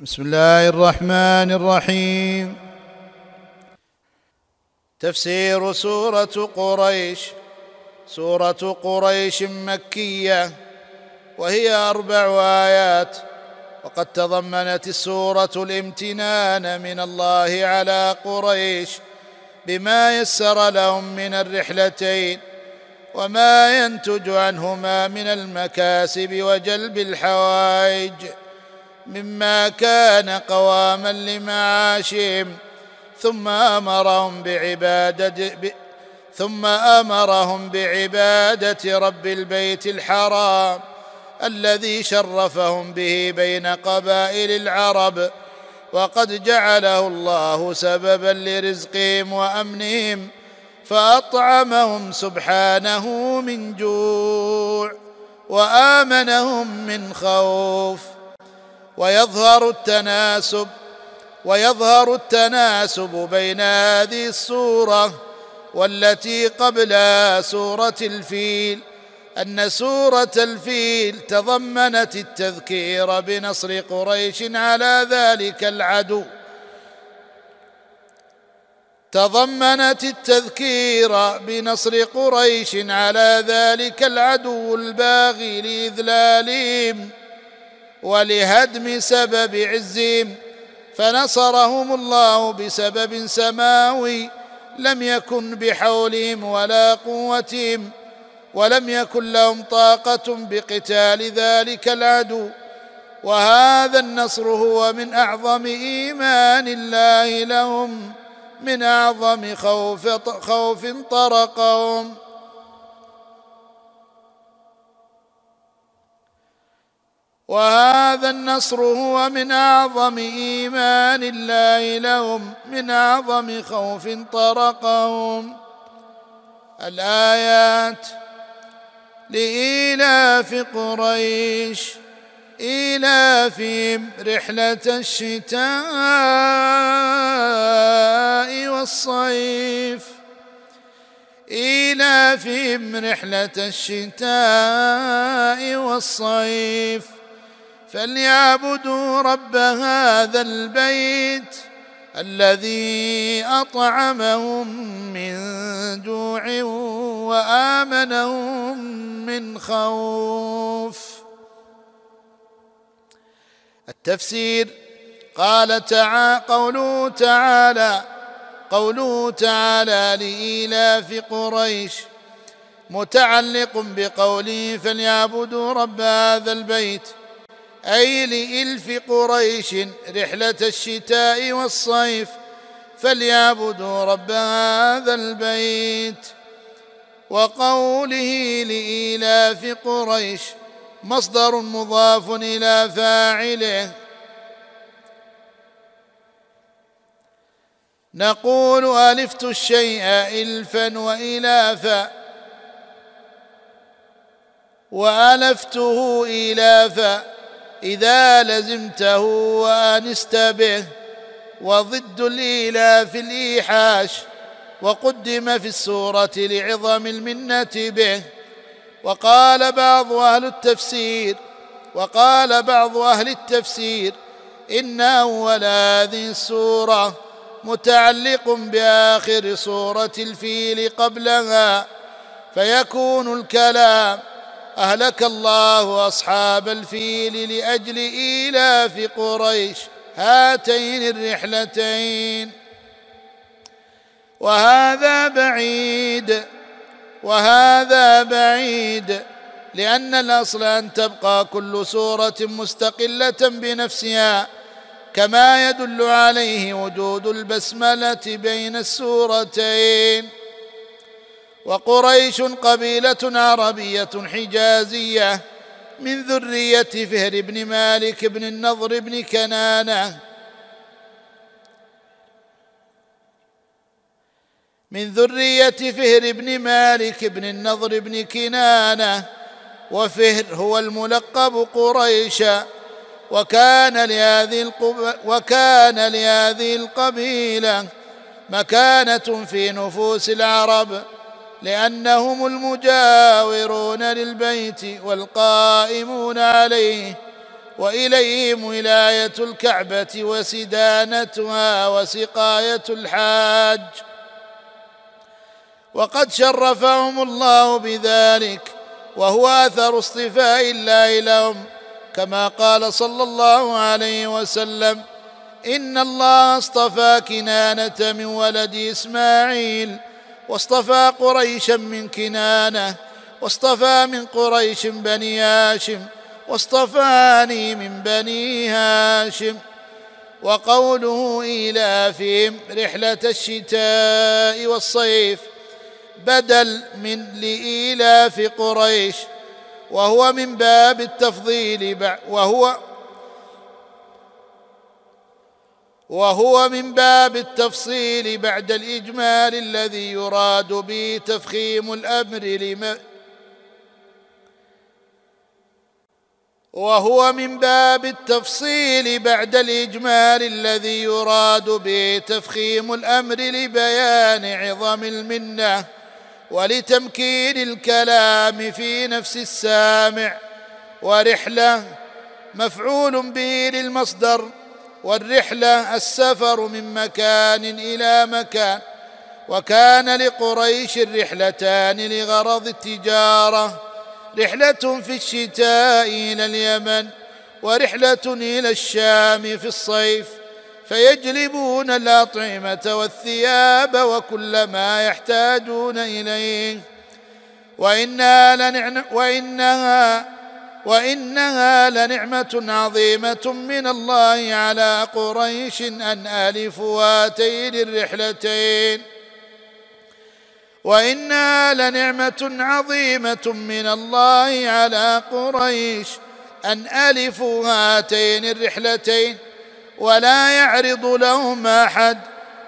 بسم الله الرحمن الرحيم. تفسير سورة قريش. سورة قريش مكية. وهي أربع آيات. وقد تضمنت السورة الامتنان من الله على قريش بما يسر لهم من الرحلتين وما ينتج عنهما من المكاسب وجلب الحوائج. مما كان قواما لمعاشهم ثم أمرهم بعباده ب ثم أمرهم بعبادة رب البيت الحرام الذي شرفهم به بين قبائل العرب وقد جعله الله سببا لرزقهم وأمنهم فأطعمهم سبحانه من جوع وآمنهم من خوف. ويظهر التناسب ويظهر التناسب بين هذه السورة والتي قبلها سورة الفيل أن سورة الفيل تضمنت التذكير بنصر قريش على ذلك العدو. تضمنت التذكير بنصر قريش على ذلك العدو الباغي لإذلالهم. ولهدم سبب عزهم فنصرهم الله بسبب سماوي لم يكن بحولهم ولا قوتهم ولم يكن لهم طاقة بقتال ذلك العدو. وهذا النصر هو من أعظم إيمان الله لهم من أعظم خوف خوف طرقهم. وهذا النصر هو من أعظم إيمان الله لهم من أعظم خوف طرقهم. الآيات لإيلاف قريش ايلافهم رحلة الشتاء والصيف. ايلافهم رحلة الشتاء والصيف. فليعبدوا رب هذا البيت الذي أطعمهم من جوع وآمنهم من خوف. التفسير قال تعالى قوله تعالى قوله تعالى لإيلاف قريش متعلق بقوله فليعبدوا رب هذا البيت أي لإلف قريش رحلة الشتاء والصيف فليعبدوا رب هذا البيت. وقوله لإيلاف قريش مصدر مضاف إلى فاعله. نقول ألفت الشيء الفا والافا وألفته ايلافا إذا لزمته وآنست به وضد الإيلاف الإيحاش وقدم في السورة لعظم المنة به وقال بعض أهل التفسير وقال بعض أهل التفسير إن أول هذه السورة متعلق بآخر سورة الفيل قبلها فيكون الكلام أهلك الله أصحاب الفيل لأجل إيلاف قريش هاتين الرحلتين. وهذا بعيد وهذا بعيد لأن الأصل أن تبقى كل سوره مستقلة بنفسها كما يدل عليه وجود البسملة بين السورتين. وقريش قبيلة عربية حجازية من ذرية فهر بن مالك بن النضر بن كنانة. من ذرية فهر بن مالك بن النضر بن كنانة. وفهر هو الملقب قريشا وكان لهذه. وكان لهذه القبيلة مكانة في نفوس العرب. لأنهم المجاورون للبيت والقائمون عليه وإليهم ولاية الكعبة وسدانتها وسقاية الحاج. وقد شرفهم الله بذلك وهو آثر اصطفاء الله لهم كما قال صلى الله عليه وسلم إن الله اصطفى كنانة من ولد إسماعيل واصطفى قريشا من كنانة واصطفى من قريش بني هاشم واصطفاني من بني هاشم. وقوله إيلافهم رحلة الشتاء والصيف بدل من لإيلاف قريش وهو من باب التفضيل وهو وهو من باب التفصيل بعد الإجمال الذي يراد به تفخيم الأمر لما وهو من باب التفصيل بعد الإجمال الذي يراد به تفخيم الأمر لبيان عظم المنة ولتمكين الكلام في نفس السامع ورحلة مفعول به للمصدر والرحلة السفر من مكان إلى مكان. وكان لقريش الرحلتان لغرض التجارة. رحلة في الشتاء إلى اليمن ورحلة إلى الشام في الصيف. فيجلبون الأطعمة والثياب وكل ما يحتاجون إليه. وانها لنعم وإنها وإنها لنعمة عظيمة من الله على قريش أن ألفوا هاتين الرحلتين. وإنها لنعمة عظيمة من الله على قريش أن ألفوا هاتين الرحلتين. ولا يعرض لهم أحد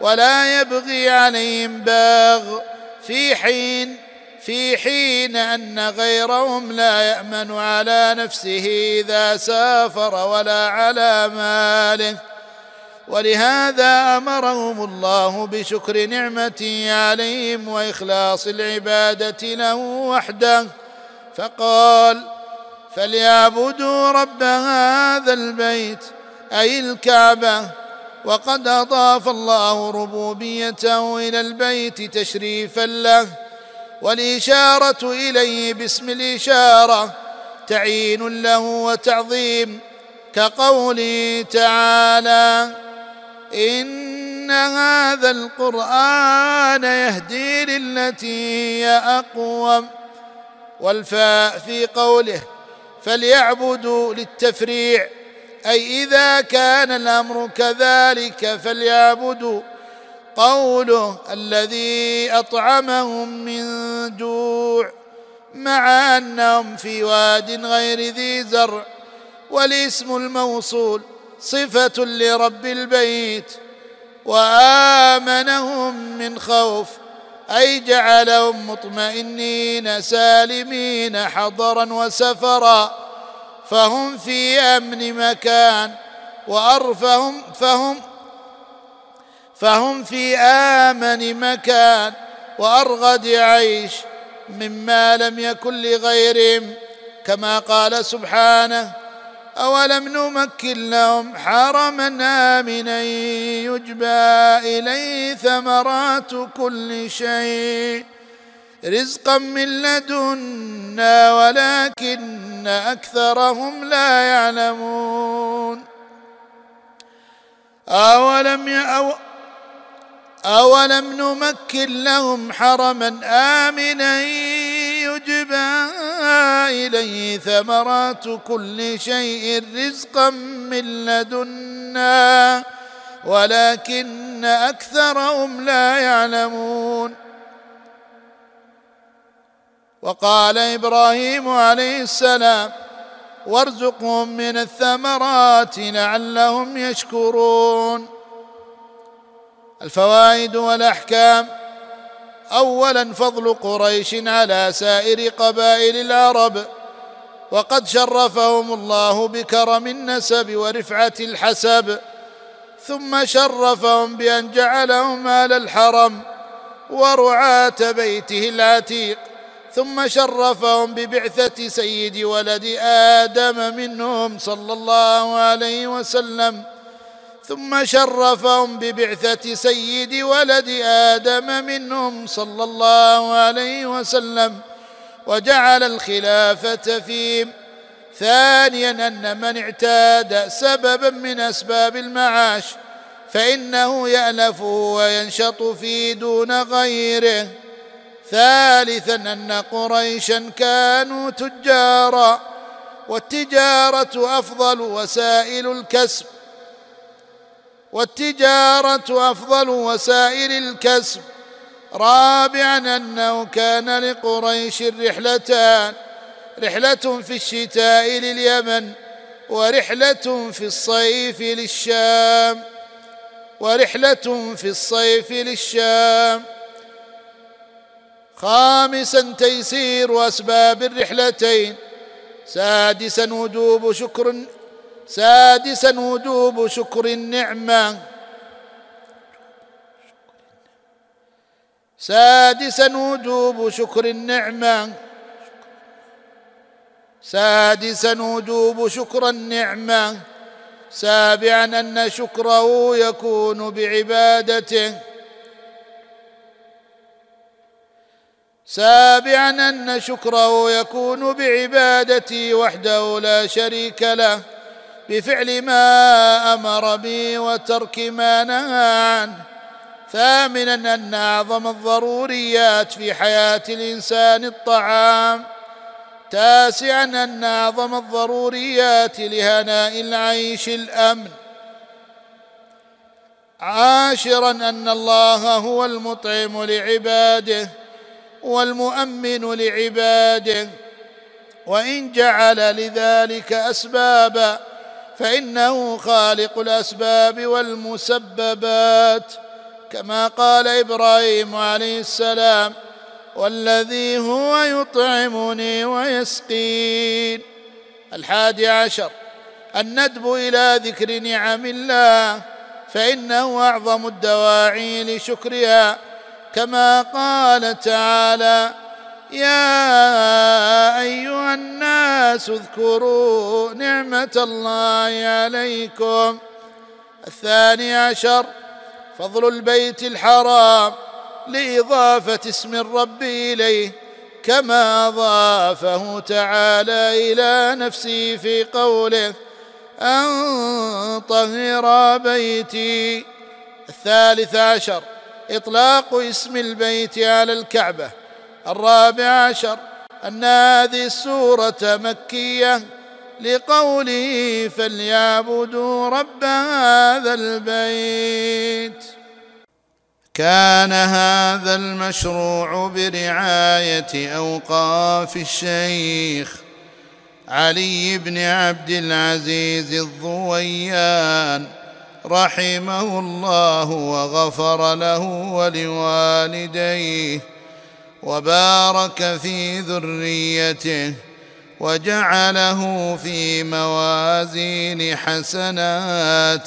ولا يبغي عليهم باغ في حين في حين أن غيرهم لا يأمن على نفسه إذا سافر ولا على ماله. ولهذا أمرهم الله بشكر نعمته عليهم وإخلاص العبادة له وحده. فقال فليعبدوا رب هذا البيت أي الكعبة. وقد أضاف الله ربوبيته إلى البيت تشريفا له. والإشارة إليه باسم الإشارة تعيين له وتعظيم كقوله تعالى إن هذا القرآن يهدي للتي هي أقوم والفاء في قوله فليعبدوا للتفريع أي إذا كان الأمر كذلك فليعبدوا قوله الذي أطعمهم من جوع مع أنهم في واد غير ذي زرع والاسم الموصول صفة لرب البيت وآمنهم من خوف أي جعلهم مطمئنين سالمين حضرا وسفرا فهم في أمن مكان وأرفهم فهم فهم في آمن مكان وارغد عيش مما لم يكن لغيرهم كما قال سبحانه أولم نمكن لهم حرما آمنا يجبى إليه ثمرات كل شيء رزقا من لدنا ولكن أكثرهم لا يعلمون. أولم يأو أولم نمكن لهم حرما آمنا يجبى إليه ثمرات كل شيء رزقا من لدنا ولكن أكثرهم لا يعلمون. وقال إبراهيم عليه السلام وارزقهم من الثمرات لعلهم يشكرون. الفوائد والأحكام. اولا فضل قريش على سائر قبائل العرب وقد شرفهم الله بكرم النسب ورفعة الحسب ثم شرفهم بأن جعلهم آل الحرم ورعاة بيته العتيق ثم شرفهم ببعثة سيد ولد آدم منهم صلى الله عليه وسلم. ثم شرفهم ببعثة سيد ولد آدم منهم صلى الله عليه وسلم وجعل الخلافة فيهم ثانيا أن من اعتاد سببا من أسباب المعاش فإنه يالفه وينشط فيه دون غيره. ثالثا أن قريشا كانوا تجارا والتجارة أفضل وسائل الكسب. والتجارة أفضل وسائل الكسب. رابعا أنه كان لقريش رحلتان رحلة في الشتاء لليمن ورحلة في الصيف للشام ورحلة في الصيف للشام. خامسا تيسير أسباب الرحلتين. سادسا وجوب شكر سادسا وجوب شكر النعمة. سادسا وجوب شكر النعمة. سادسا وجوب شكر النعمة. سابعا أن شكره يكون بعبادته. سابعا أن شكره يكون بعبادته وحده لا شريك له. بفعل ما أمر به وترك ما نهى عنه. ثامنا أن أعظم الضروريات في حياة الإنسان الطعام. تاسعا أن أعظم الضروريات لهناء العيش الأمن. عاشرا أن الله هو المطعم لعباده والمؤمن لعباده. وإن جعل لذلك اسبابا فإنه خالق الأسباب والمسببات كما قال إبراهيم عليه السلام والذي هو يطعمني ويسقين الحادي عشر الندب إلى ذكر نعم الله فإنه أعظم الدواعي لشكرها كما قال تعالى يا أيها الناس اذكروا نعمة الله عليكم. الثاني عشر فضل البيت الحرام لإضافة اسم الرب إليه كما اضافه تعالى إلى نفسه في قوله أن طهر بيتي. الثالث عشر إطلاق اسم البيت على الكعبة. الرابع عشر. أن هذه السورة مكية لقوله فليعبدوا رب هذا البيت. كان هذا المشروع برعاية أوقاف الشيخ علي بن عبد العزيز الضويان رحمه الله وغفر له ولوالديه. وبارك في ذريته وجعله في موازين حسناتهم.